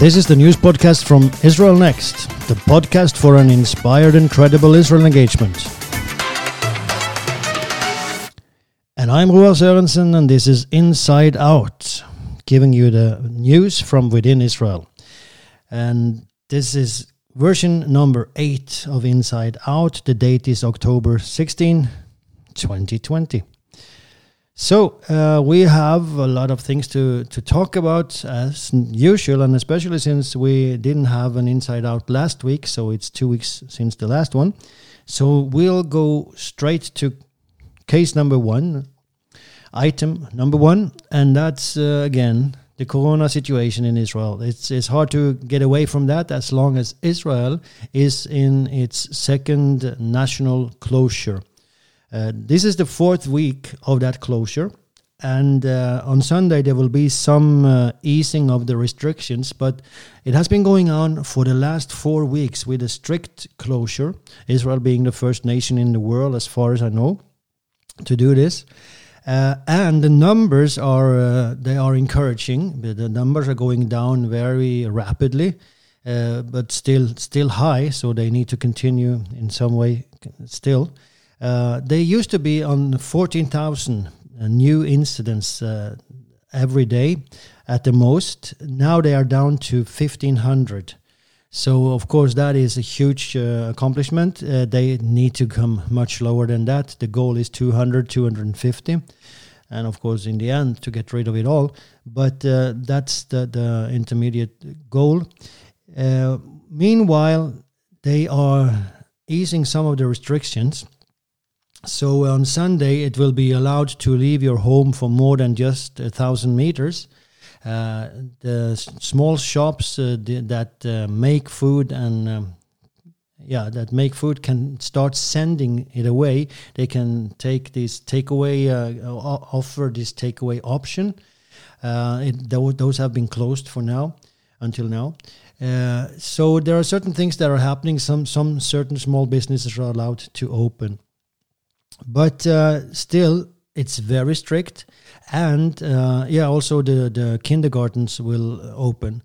This is the news podcast from Israel Next, the podcast for an inspired and credible Israel engagement. And I'm Ruel Sørensen, and this is Inside Out, giving you the news from within Israel. And this is version number 8 of Inside Out. The date is October 16, 2020. So uh, we have a lot of things to, to talk about as usual, and especially since we didn't have an inside out last week, so it's two weeks since the last one. So we'll go straight to case number one, item number one, and that's uh, again the corona situation in Israel. It's it's hard to get away from that as long as Israel is in its second national closure. Uh, this is the fourth week of that closure. And uh, on Sunday, there will be some uh, easing of the restrictions, but it has been going on for the last four weeks with a strict closure. Israel being the first nation in the world, as far as I know, to do this. Uh, and the numbers are uh, they are encouraging. The numbers are going down very rapidly, uh, but still still high. So they need to continue in some way still. Uh, they used to be on 14,000 uh, new incidents uh, every day at the most. Now they are down to 1,500. So, of course, that is a huge uh, accomplishment. Uh, they need to come much lower than that. The goal is 200, 250. And, of course, in the end, to get rid of it all. But uh, that's the, the intermediate goal. meanwhile, they are easing some of the restrictions so on Sunday, it will be allowed to leave your home for more than just a thousand meters. Uh, the small shops uh, that uh, make food and um, yeah, that make food can start sending it away. They can take this takeaway uh, offer this takeaway option. Uh, it, those have been closed for now, until now. Uh, so there are certain things that are happening. Some some certain small businesses are allowed to open but uh, still it's very strict. And uh, yeah also the, the kindergartens will open.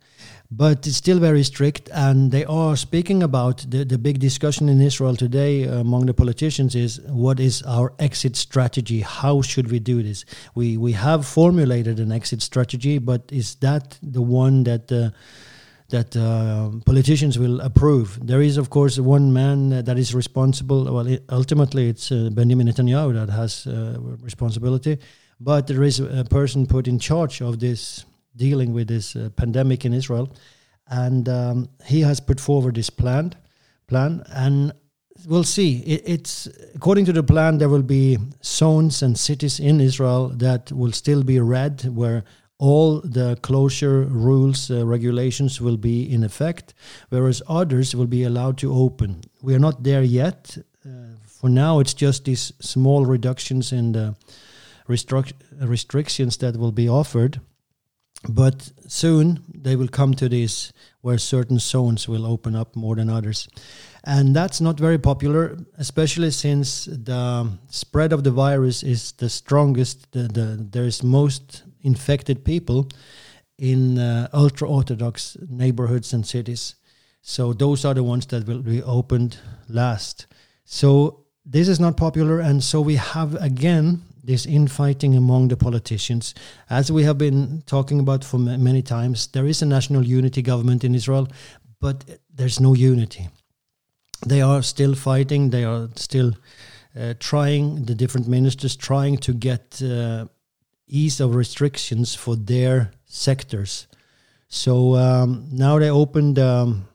But it's still very strict. And they are speaking about the, the big discussion in israel today among the politicians is what is our exit strategy? How should we do this? We we have formulated an exit strategy but is that the one that uh, that uh, politicians will approve. There is, of course, one man that is responsible. Well, it, ultimately, it's uh, Benjamin Netanyahu that has uh, responsibility, but there is a person put in charge of this dealing with this uh, pandemic in Israel, and um, he has put forward this plan. Plan, and we'll see. It, it's according to the plan. There will be zones and cities in Israel that will still be red, where all the closure rules, uh, regulations will be in effect, whereas others will be allowed to open. We are not there yet. Uh, for now, it's just these small reductions in the restric- restrictions that will be offered. But soon they will come to this where certain zones will open up more than others. And that's not very popular, especially since the spread of the virus is the strongest, the, the, there is most infected people in uh, ultra orthodox neighborhoods and cities. So those are the ones that will be opened last. So this is not popular, and so we have again this infighting among the politicians. As we have been talking about for many times, there is a national unity government in Israel, but there's no unity. They are still fighting. They are still uh, trying. The different ministers trying to get uh, ease of restrictions for their sectors. So um, now they opened um,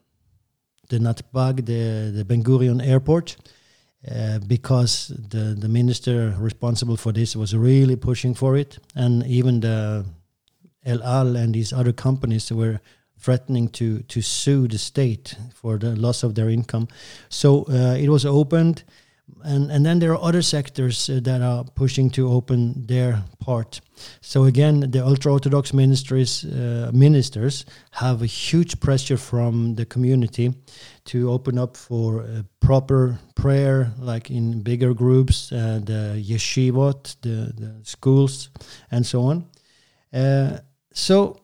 the Natbag, the, the Ben Gurion airport, uh, because the, the minister responsible for this was really pushing for it. And even the El Al and these other companies were threatening to, to sue the state for the loss of their income. So uh, it was opened and and then there are other sectors uh, that are pushing to open their part. So again, the ultra orthodox ministries uh, ministers have a huge pressure from the community to open up for uh, proper prayer, like in bigger groups, uh, the yeshivot, the, the schools, and so on. Uh, so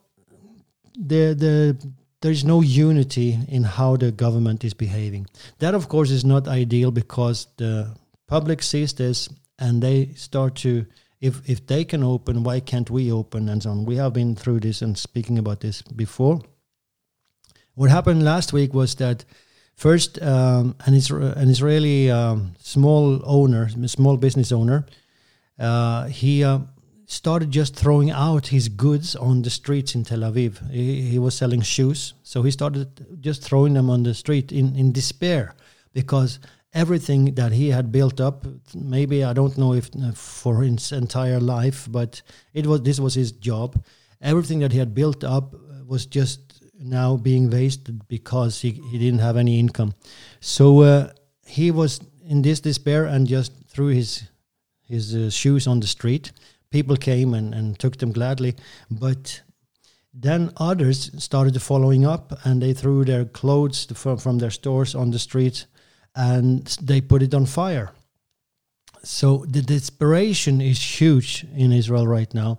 the the there is no unity in how the government is behaving. That, of course, is not ideal because the public sees this and they start to if if they can open, why can't we open and so on. We have been through this and speaking about this before. What happened last week was that first um, an, Isra- an Israeli um, small owner, small business owner, uh, he uh, started just throwing out his goods on the streets in Tel Aviv. He, he, was selling shoes, so he started just throwing them on the street in, in despair because everything that he had built up, maybe I don't know if uh, for his entire life, but it was this was his job. Everything that he had built up was just now being wasted because he, he didn't have any income. So uh, he was in this despair and just threw his his uh, shoes on the street people came and, and took them gladly. But then others started following up and they threw their clothes from, from their stores on the street and they put it on fire. So the desperation is huge in Israel right now.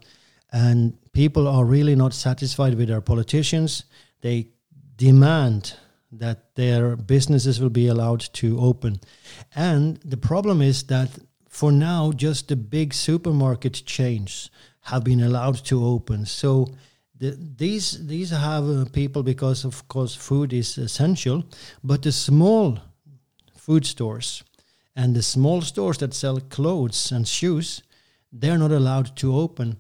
And people are really not satisfied with their politicians. They demand that their businesses will be allowed to open. And the problem is that for now, just the big supermarket chains have been allowed to open. So the, these these have uh, people because of course food is essential, but the small food stores and the small stores that sell clothes and shoes, they're not allowed to open.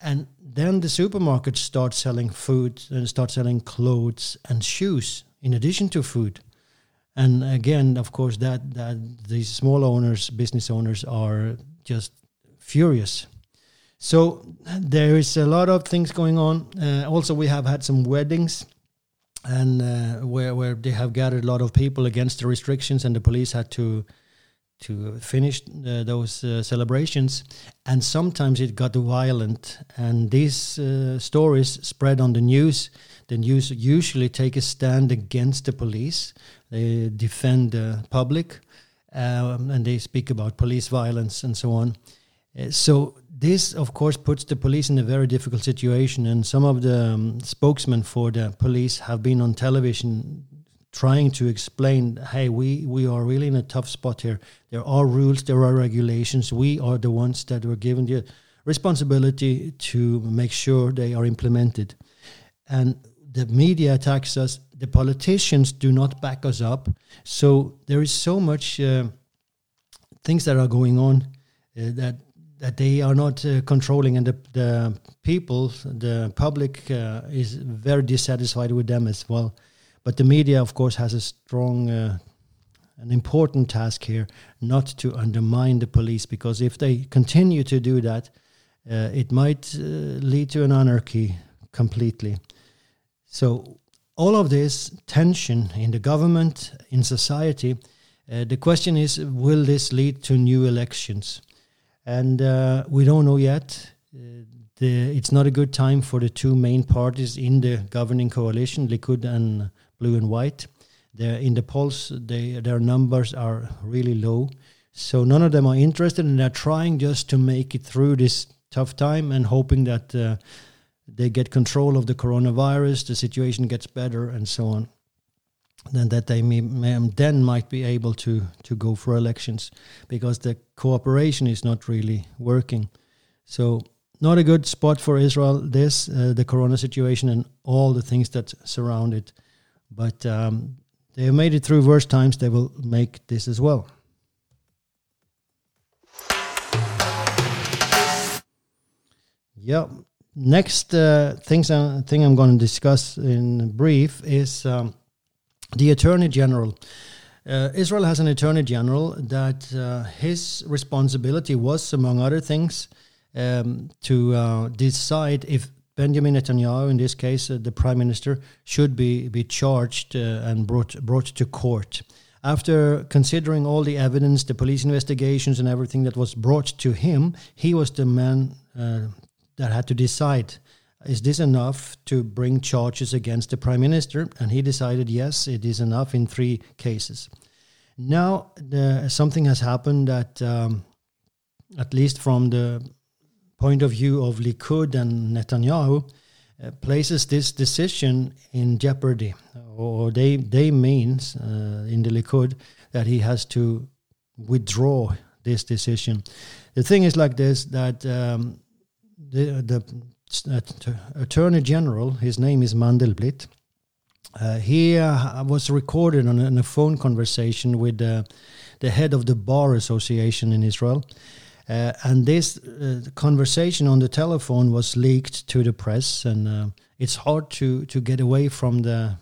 And then the supermarkets start selling food and start selling clothes and shoes in addition to food and again of course that that these small owners business owners are just furious. So there is a lot of things going on. Uh, also we have had some weddings and uh, where where they have gathered a lot of people against the restrictions and the police had to to finish uh, those uh, celebrations. And sometimes it got violent and these uh, stories spread on the news the news usually take a stand against the police they defend the public, um, and they speak about police violence and so on. Uh, so this, of course, puts the police in a very difficult situation. And some of the um, spokesmen for the police have been on television trying to explain, "Hey, we we are really in a tough spot here. There are rules, there are regulations. We are the ones that were given the responsibility to make sure they are implemented." And the media attacks us the politicians do not back us up. So there is so much uh, things that are going on uh, that that they are not uh, controlling, and the, the people, the public, uh, is very dissatisfied with them as well. But the media, of course, has a strong, uh, an important task here, not to undermine the police, because if they continue to do that, uh, it might lead to an anarchy completely. So all of this tension in the government, in society, uh, the question is will this lead to new elections? And uh, we don't know yet. Uh, the, it's not a good time for the two main parties in the governing coalition, Likud and Blue and White. They're in the polls, they, their numbers are really low. So none of them are interested, and they're trying just to make it through this tough time and hoping that uh, they get control of the coronavirus, the situation gets better, and so on. Then that they may, may, then might be able to to go for elections because the cooperation is not really working. So not a good spot for Israel. This uh, the corona situation and all the things that surround it, but um, they have made it through worse times. They will make this as well. Yeah, next uh, things uh, thing I'm going to discuss in brief is um, the Attorney General. Uh, Israel has an Attorney General that uh, his responsibility was, among other things, um, to uh, decide if Benjamin Netanyahu, in this case uh, the Prime Minister, should be be charged and brought brought to court. After considering all the evidence, the police investigations, and everything that was brought to him, he was the man that had to decide is this enough to bring charges against the prime minister? And he decided yes, it is enough in three cases. Now, the, something has happened that, um, at least from the point of view of Likud and Netanyahu, uh, places this decision in jeopardy, or they they means uh, in the Likud that he has to withdraw this decision. The thing is like this that um, the the Attorney General, his name is Mandelblit. Uh, he uh, was recorded on a, on a, phone conversation with uh, the head of the Bar Association in Israel. Uh, and this uh, conversation on the telephone was leaked to the press, and uh, it's hard to, to get away from the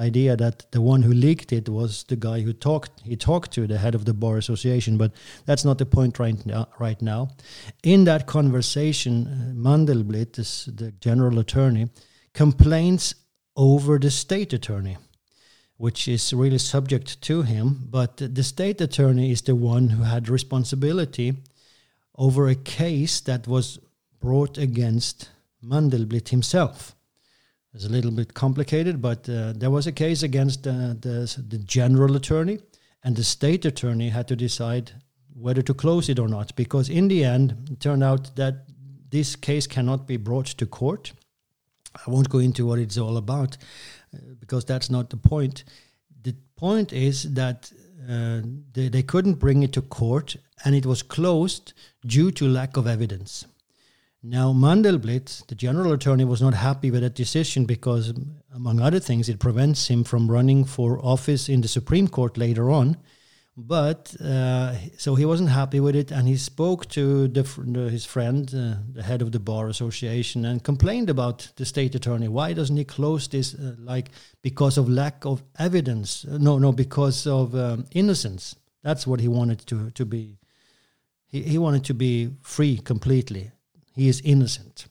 idea that the one who leaked it was the guy who talked he talked to the head of the bar association but that's not the point right now right now. In that conversation uh, Mandelblit the general attorney complains over the state attorney which is really subject to him but the state attorney is the one who had responsibility over a case that was brought against Mandelblit himself it's a little bit complicated, but uh, there was a case against uh, the, the general attorney, and the state attorney had to decide whether to close it or not. Because in the end, it turned out that this case cannot be brought to court. I won't go into what it's all about uh, because that's not the point. The point is that uh, they, they couldn't bring it to court and it was closed due to lack of evidence. Now, Mandelblit, the general attorney, was not happy with that decision because, among other things, it prevents him from running for office in the Supreme Court later on. But uh, so he wasn't happy with it, and he spoke to the, his friend, uh, the head of the bar association, and complained about the state attorney. Why doesn't he close this? Uh, like because of lack of evidence? Uh, no, no, because of um, innocence. That's what he wanted to to be. He he wanted to be free completely he is innocent.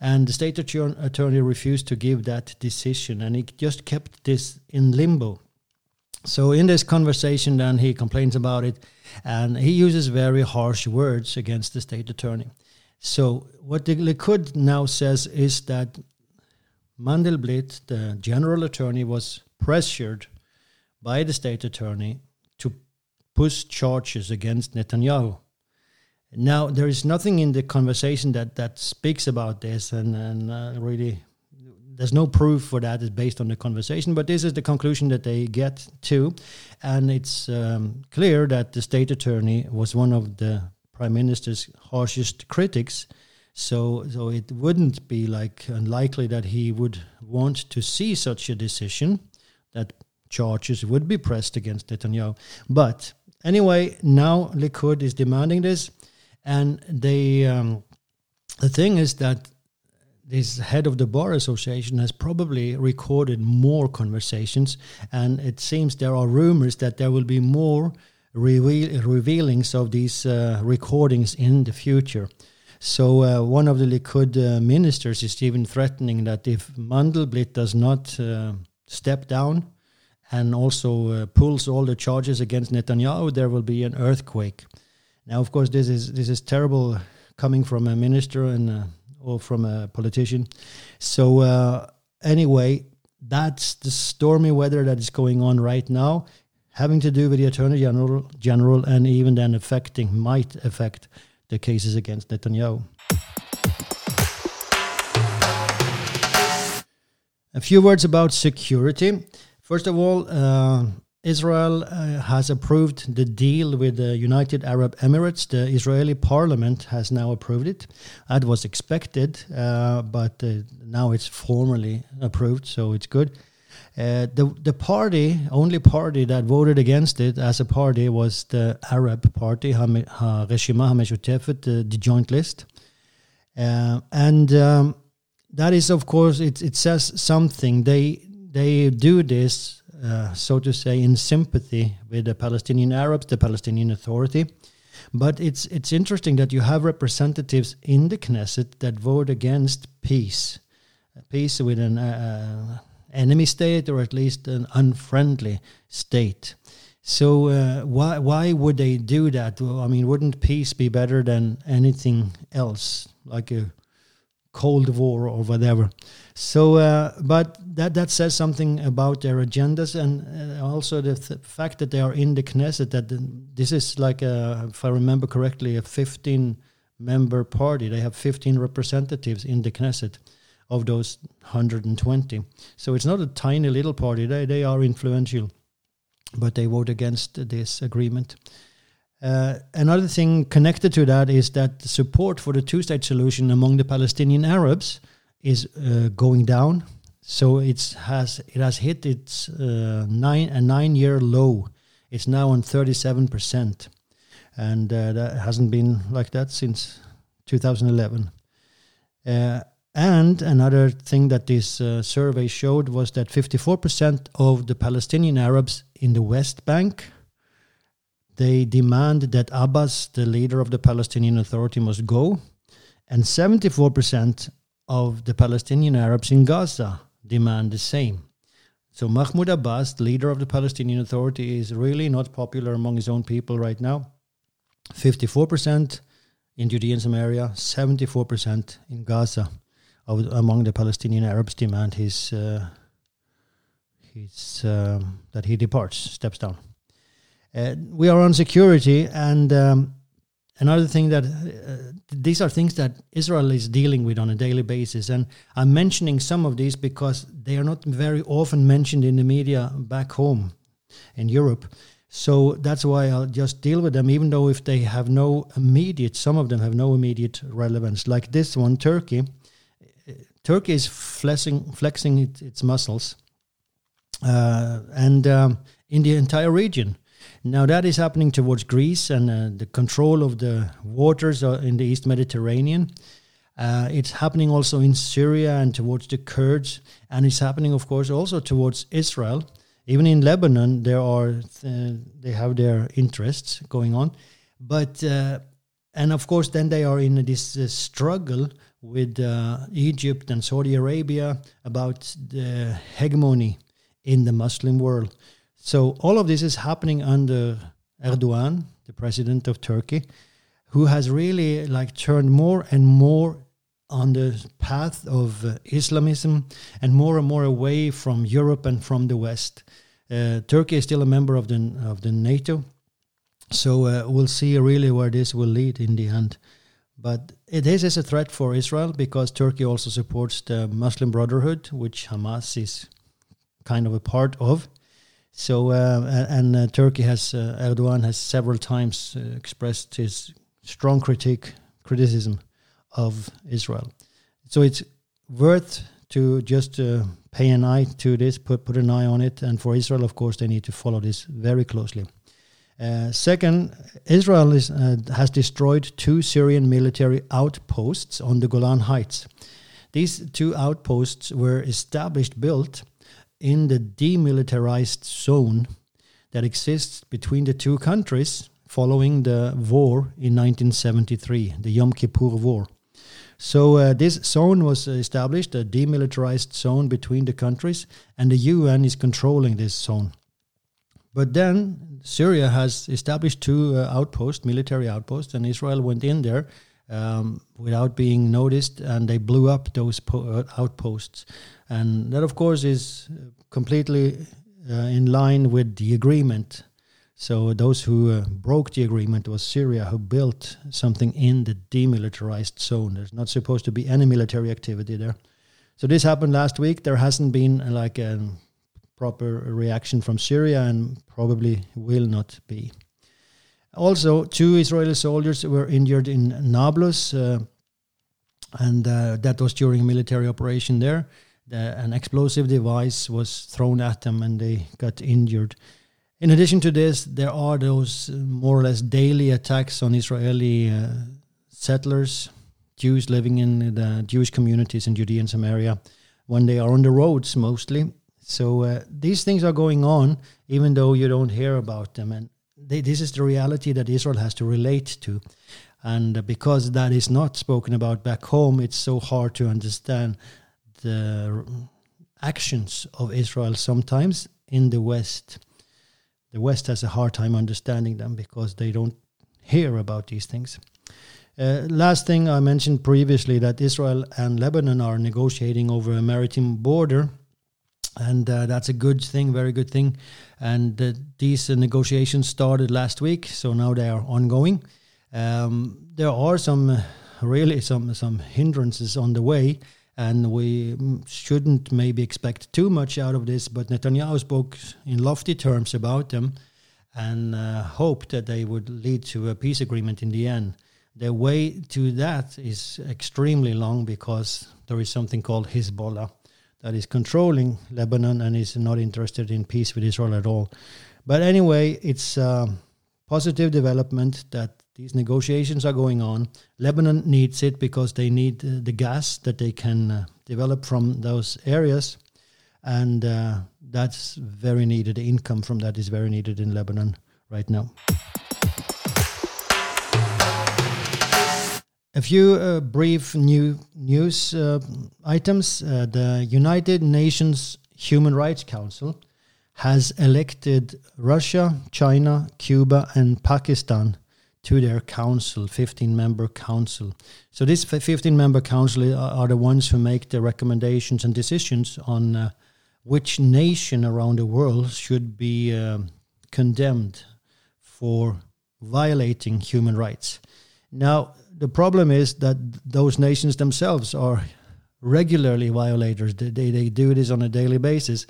And the state attorney refused to give that decision, and he just kept this in limbo. So in this conversation, then he complains about it, and he uses very harsh words against the state attorney. So what the Likud now says is that Mandelblit, the general attorney, was pressured by the state attorney to push charges against Netanyahu. Now, there is nothing in the conversation that, that speaks about this, and, and uh, really, there's no proof for that. It's based on the conversation, but this is the conclusion that they get to. And it's um, clear that the state attorney was one of the prime minister's harshest critics. So, so it wouldn't be like unlikely that he would want to see such a decision that charges would be pressed against Netanyahu. But anyway, now Likud is demanding this. And they, um, the thing is that this head of the bar association has probably recorded more conversations, and it seems there are rumors that there will be more reveal- revealings of these uh, recordings in the future. So uh, one of the Likud uh, ministers is even threatening that if Mandelblit does not uh, step down and also uh, pulls all the charges against Netanyahu, there will be an earthquake. Now, of course, this is this is terrible coming from a minister and uh, or from a politician. So uh, anyway, that's the stormy weather that is going on right now, having to do with the attorney general, general, and even then affecting might affect the cases against Netanyahu. A few words about security. First of all, uh, Israel uh, has approved the deal with the United Arab Emirates. The Israeli parliament has now approved it. That was expected, uh, but uh, now it's formally approved, so it's good. Uh, the the party, only party that voted against it as a party was the Arab Party, Reshima HaMeshutefet, the Joint List, uh, and um, that is, of course, it, it says something. They they do this uh, so to say, in sympathy with the Palestinian Arabs, the Palestinian Authority. But it's it's interesting that you have representatives in the Knesset that vote against peace, peace with an uh, enemy state or at least an unfriendly state. So uh, why why would they do that? I mean, wouldn't peace be better than anything else, like a Cold War or whatever? So, uh, but that that says something about their agendas and uh, also the th- fact that they are in the Knesset. That this is like, a, if I remember correctly, a 15 member party. They have 15 representatives in the Knesset. of those 120. So it's not a tiny little party. They, they are influential, but they vote against this agreement. Uh, another thing connected to that is that the support for the two state solution among the Palestinian Arabs is uh, going down. So it has it has hit its uh, nine a nine year low. It's now on 37 percent, and uh, that hasn't been like that since 2011. Uh, and another thing that this survey showed was that 54% of the Palestinian Arabs in the West Bank they demand that Abbas, the leader of the Palestinian Authority, must go, and 74% of the Palestinian Arabs in Gaza demand the same. So Mahmoud Abbas, the leader of the Palestinian Authority, is really not popular among his own people right now. 54% in Judea and Samaria, 74% in Gaza of, among the Palestinian Arabs demand his, uh, his um, that he departs, steps down. Uh, we are on security, and um, another thing that uh, these are things that Israel is dealing with on a daily basis, and I'm mentioning some of these because they are not very often mentioned in the media back home in Europe. So that's why I'll just deal with them, even though if they have no immediate, some of them have no immediate relevance. Like this one, Turkey. Turkey is flexing, flexing it, its muscles, uh, and um, in the entire region. Now that is happening towards Greece and uh, the control of the waters uh, in the East Mediterranean. Uh, it's happening also in Syria and towards the Kurds, and it's happening, of course, also towards Israel even in Lebanon, there are uh, they have their interests going on, but uh, and of course then they are in this struggle with Egypt and Saudi Arabia about the hegemony in the Muslim world. So all of this is happening under Erdogan, the president of Turkey, who has really like turned more and more on the path of uh, Islamism and more and more away from Europe and from the West. Uh, Turkey is still a member of the of the NATO, so uh, we'll see really where this will lead in the end. But it is, is a threat for Israel because Turkey also supports the Muslim Brotherhood, which Hamas is kind of a part of. So, uh, and uh, Turkey has uh, Erdogan has several times expressed his strong critique criticism of Israel. So it's worth to just uh, pay an eye to this, put put an eye on it, and for Israel, of course, they need to follow this very closely. Uh, second, Israel is, uh, has destroyed two Syrian military outposts on the Golan Heights. These two outposts were established, built in the demilitarized zone that exists between the two countries following the war in 1973, the Yom Kippur War. So uh, this zone was established, a demilitarized zone between the countries, and the UN is controlling this zone. But then Syria has established two uh, outposts, military outposts, and Israel went in there um, without being noticed, and they blew up those uh, outposts. And that, of course, is completely uh, in line with the agreement so those who uh, broke the agreement was Syria, who built something in the demilitarized zone. There's not supposed to be any military activity there. So this happened last week. There hasn't been uh, like a proper reaction from Syria, and probably will not be. Also, two Israeli soldiers were injured in Nablus, uh, and uh, that was during a military operation there. The, an explosive device was thrown at them, and they got injured. In addition to this, there are those uh, more or less daily attacks on Israeli uh, settlers, Jews living in the Jewish communities in Judea and Samaria, when they are on the roads mostly. So uh, these things are going on, even though you don't hear about them. And they, this is the reality that Israel has to relate to. And because that is not spoken about back home, it's so hard to understand the actions of Israel sometimes in the West the West has a hard time understanding them because they don't hear about these things. Uh, last thing I mentioned previously that Israel and Lebanon are negotiating over a maritime border, and uh, that's a good thing, very good thing. And uh, these negotiations started last week, so now they are ongoing. Um, there are some really some some hindrances on the way, and we shouldn't maybe expect too much out of this. But Netanyahu spoke in lofty terms about them and uh, hoped that they would lead to a peace agreement in the end. The way to that is extremely long because there is something called Hezbollah that is controlling Lebanon and is not interested in peace with Israel at all. But anyway, it's a positive development that these negotiations are going on. Lebanon needs it because they need uh, the gas that they can uh, develop from those areas. And uh, that's very needed. The income from that is very needed in Lebanon right now. A few uh, brief new news uh, items. Uh, the United Nations Human Rights Council has elected Russia, China, Cuba, and Pakistan to their council, 15 member council. So, this 15 member council are, the ones who make the recommendations and decisions on uh, which nation around the world should be uh, condemned for violating human rights. Now, the problem is that those nations themselves are regularly violators. They, they, they do this on a daily basis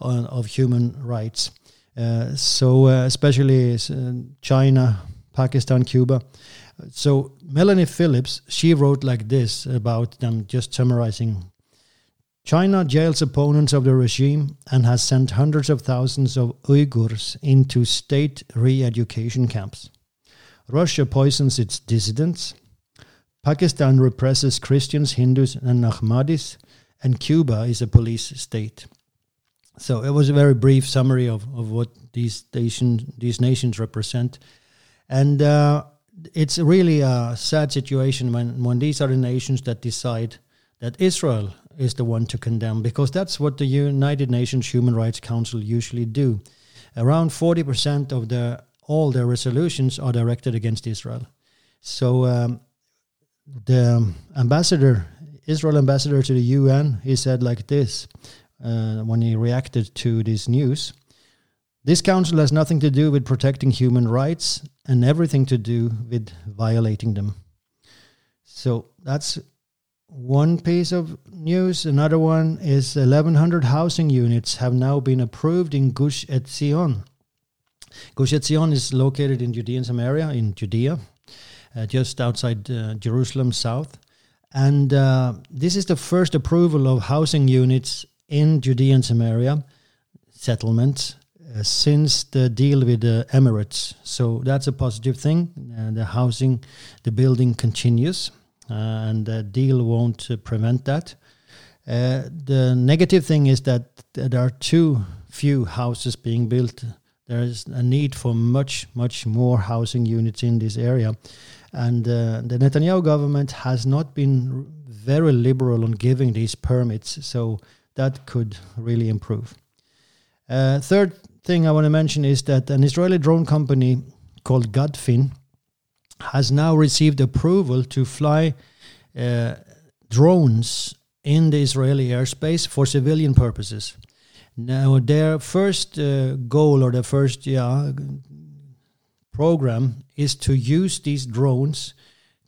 on, of human rights. Uh, so, uh, especially uh, China, Pakistan, Cuba. So Melanie Phillips, she wrote like this about them, just summarizing. China jails opponents of the regime and has sent hundreds of thousands of Uyghurs into state re education camps. Russia poisons its dissidents. Pakistan represses Christians, Hindus, and Ahmadis, and Cuba is a police state. So it was a very brief summary of, of what these, nation, these nations represent. And uh, it's really a sad situation when, when these are the nations that decide that Israel is the one to condemn, because that's what the United Nations Human Rights Council usually do. Around 40% of the, all their resolutions are directed against Israel. So um, the ambassador, Israel ambassador to the UN, he said like this uh, when he reacted to this news. This council has nothing to do with protecting human rights and everything to do with violating them. So that's one piece of news. Another one is 1,100 housing units have now been approved in Gush Etzion. Gush Etzion is located in Judean Samaria, in Judea, just outside uh, Jerusalem south. And uh, this is the first approval of housing units in Judean Samaria settlements uh, since the deal with the Emirates. So that's a positive thing. Uh, the housing, the building continues, uh, and the deal won't uh, prevent that. Uh, the negative thing is that there are too few houses being built. There is a need for much, much more housing units in this area. And uh, the Netanyahu government has not been very liberal on giving these permits. So that could really improve. Uh, third thing I want to mention is that an Israeli drone company called Gadfin has now received approval to fly uh, drones in the Israeli airspace for civilian purposes. Now, their first uh, goal or their first yeah, program is to use these drones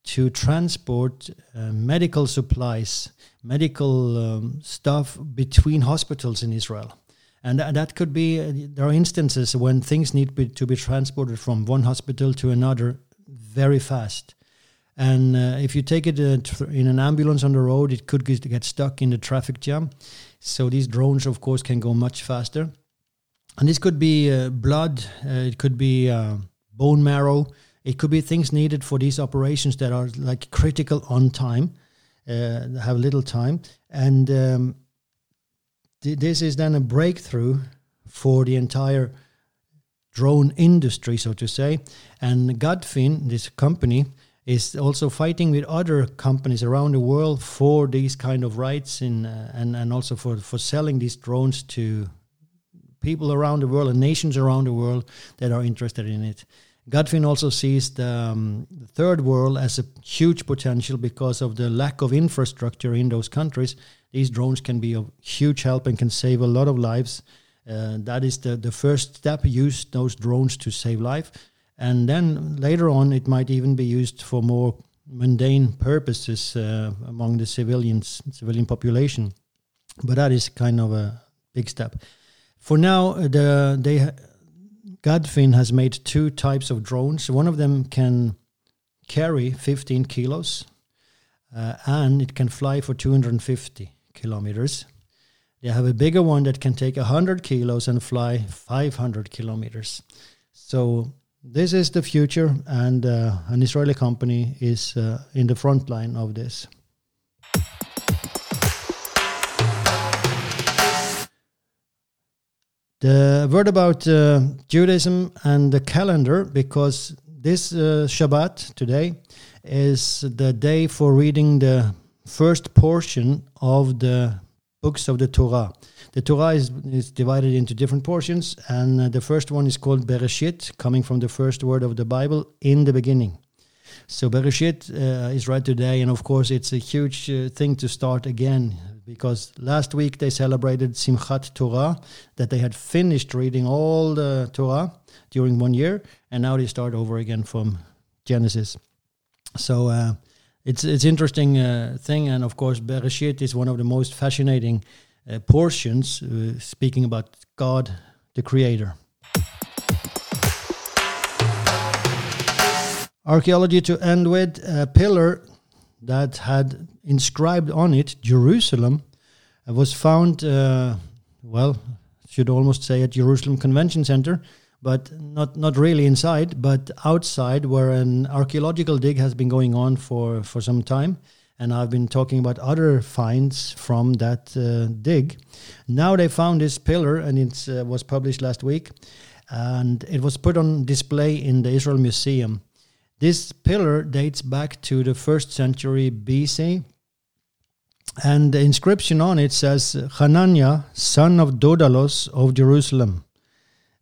to transport uh, medical supplies medical um, stuff between hospitals in Israel. And th- that could be, uh, there are instances when things need be, to be transported from one hospital to another very fast. And uh, if you take it uh, in an ambulance on the road, it could get, get stuck in the traffic jam. So these drones, of course, can go much faster. And this could be uh, blood, uh, it could be uh, bone marrow, it could be things needed for these operations that are like critical on time uh, have little time. And um, th- this is then a breakthrough for the entire drone industry, so to say. And Gadfin, this company, is also fighting with other companies around the world for these kind of rights in, uh, and, and also for, for selling these drones to people around the world and nations around the world that are interested in it. Gadfin also sees the, um, the, third world as a huge potential because of the lack of infrastructure in those countries. These drones can be of huge help and can save a lot of lives. Uh, that is the, the first step. Use those drones to save life. And then later on, it might even be used for more mundane purposes uh, among the civilians, civilian population. But that is kind of a big step. For now, the they Gadfin has made two types of drones. One of them can carry 15 kilos, uh, and it can fly for 250 kilometers. They have a bigger one that can take 100 kilos and fly 500 kilometers. So this is the future, and uh, an Israeli company is uh, in the front line of this. The word about uh, Judaism and the calendar, because this uh, Shabbat today is the day for reading the first portion of the books of the Torah. The Torah is, is divided into different portions, and uh, the first one is called Bereshit, coming from the first word of the Bible, in the beginning. So Bereshit uh, is right today, and of course, it's a huge uh, thing to start again because last week they celebrated Simchat Torah, that they had finished reading all the Torah during one year, and now they start over again from Genesis. So uh, it's it's interesting uh, thing, and of course, Bereshit is one of the most fascinating portions, uh, speaking about God, the Creator. Archaeology to end with a pillar that had inscribed on it Jerusalem uh, was found, uh, well, should almost say at Jerusalem Convention Center, but not not really inside, but outside, where an archaeological dig has been going on for for some time and I've been talking about other finds from that uh, dig. Now they found this pillar, and it uh, was published last week, and it was put on display in the Israel Museum. This pillar dates back to the first century BC, and the inscription on it says Hananiah, son of Dodalos of Jerusalem.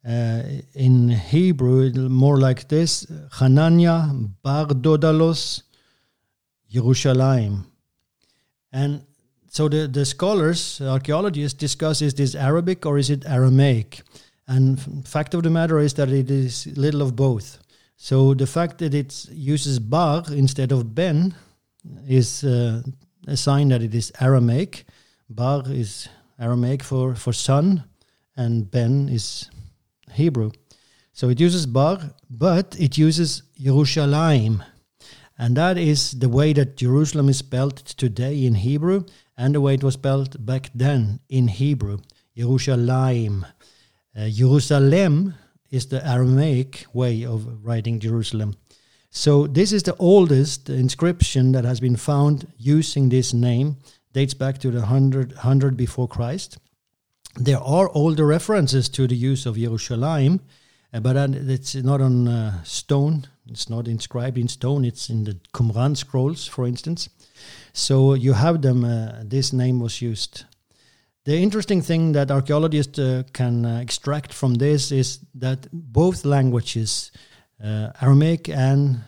Uh, in Hebrew, more like this Hananiah bar Dodalos Yerushalayim. And so the, the scholars, archaeologists, discuss is this Arabic or is it Aramaic? And fact of the matter is that it is little of both. So the fact that it uses bar instead of ben is uh, a sign that it is Aramaic. Bar is Aramaic for, for son, and ben is Hebrew. So it uses bar, but it uses Yerushalayim and that is the way that Jerusalem is spelled today in Hebrew and the way it was spelled back then in Hebrew. Jerusalem. Uh, Jerusalem is the Aramaic way of writing Jerusalem. So this is the oldest inscription that has been found using this name. Dates back to the 100, 100 before Christ. There are older references to the use of Jerusalem, uh, but it's not on uh, stone it's not inscribed in stone. It's in the Qumran scrolls, for instance. So you have them. Uh, this name was used. The interesting thing that archaeologists uh, can uh, extract from this is that both languages, uh, Aramaic and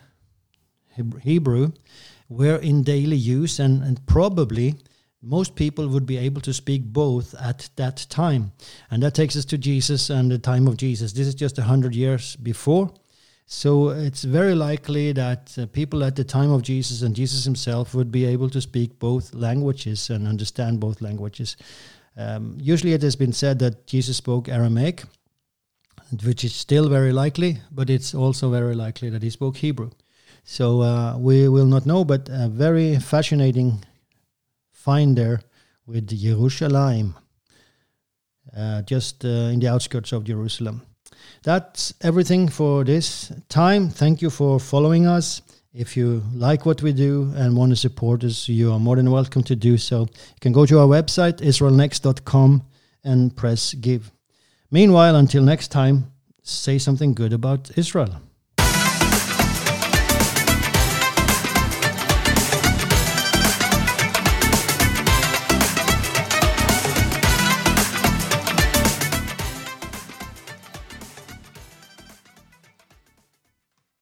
Hebrew, were in daily use, and, and probably most people would be able to speak both at that time. And that takes us to Jesus and the time of Jesus. This is just a hundred years before. So it's very likely that uh, people at the time of Jesus and Jesus himself would be able to speak both languages and understand both languages. Um, usually it has been said that Jesus spoke Aramaic, which is still very likely, but it's also very likely that he spoke Hebrew. So uh, we will not know, but a very fascinating find there with Jerusalem, uh, just uh, in the outskirts of Jerusalem. That's everything for this time. Thank you for following us. If you like what we do and want to support us, you are more than welcome to do so. You can go to our website, israelnext.com, and press give. Meanwhile, until next time, say something good about Israel.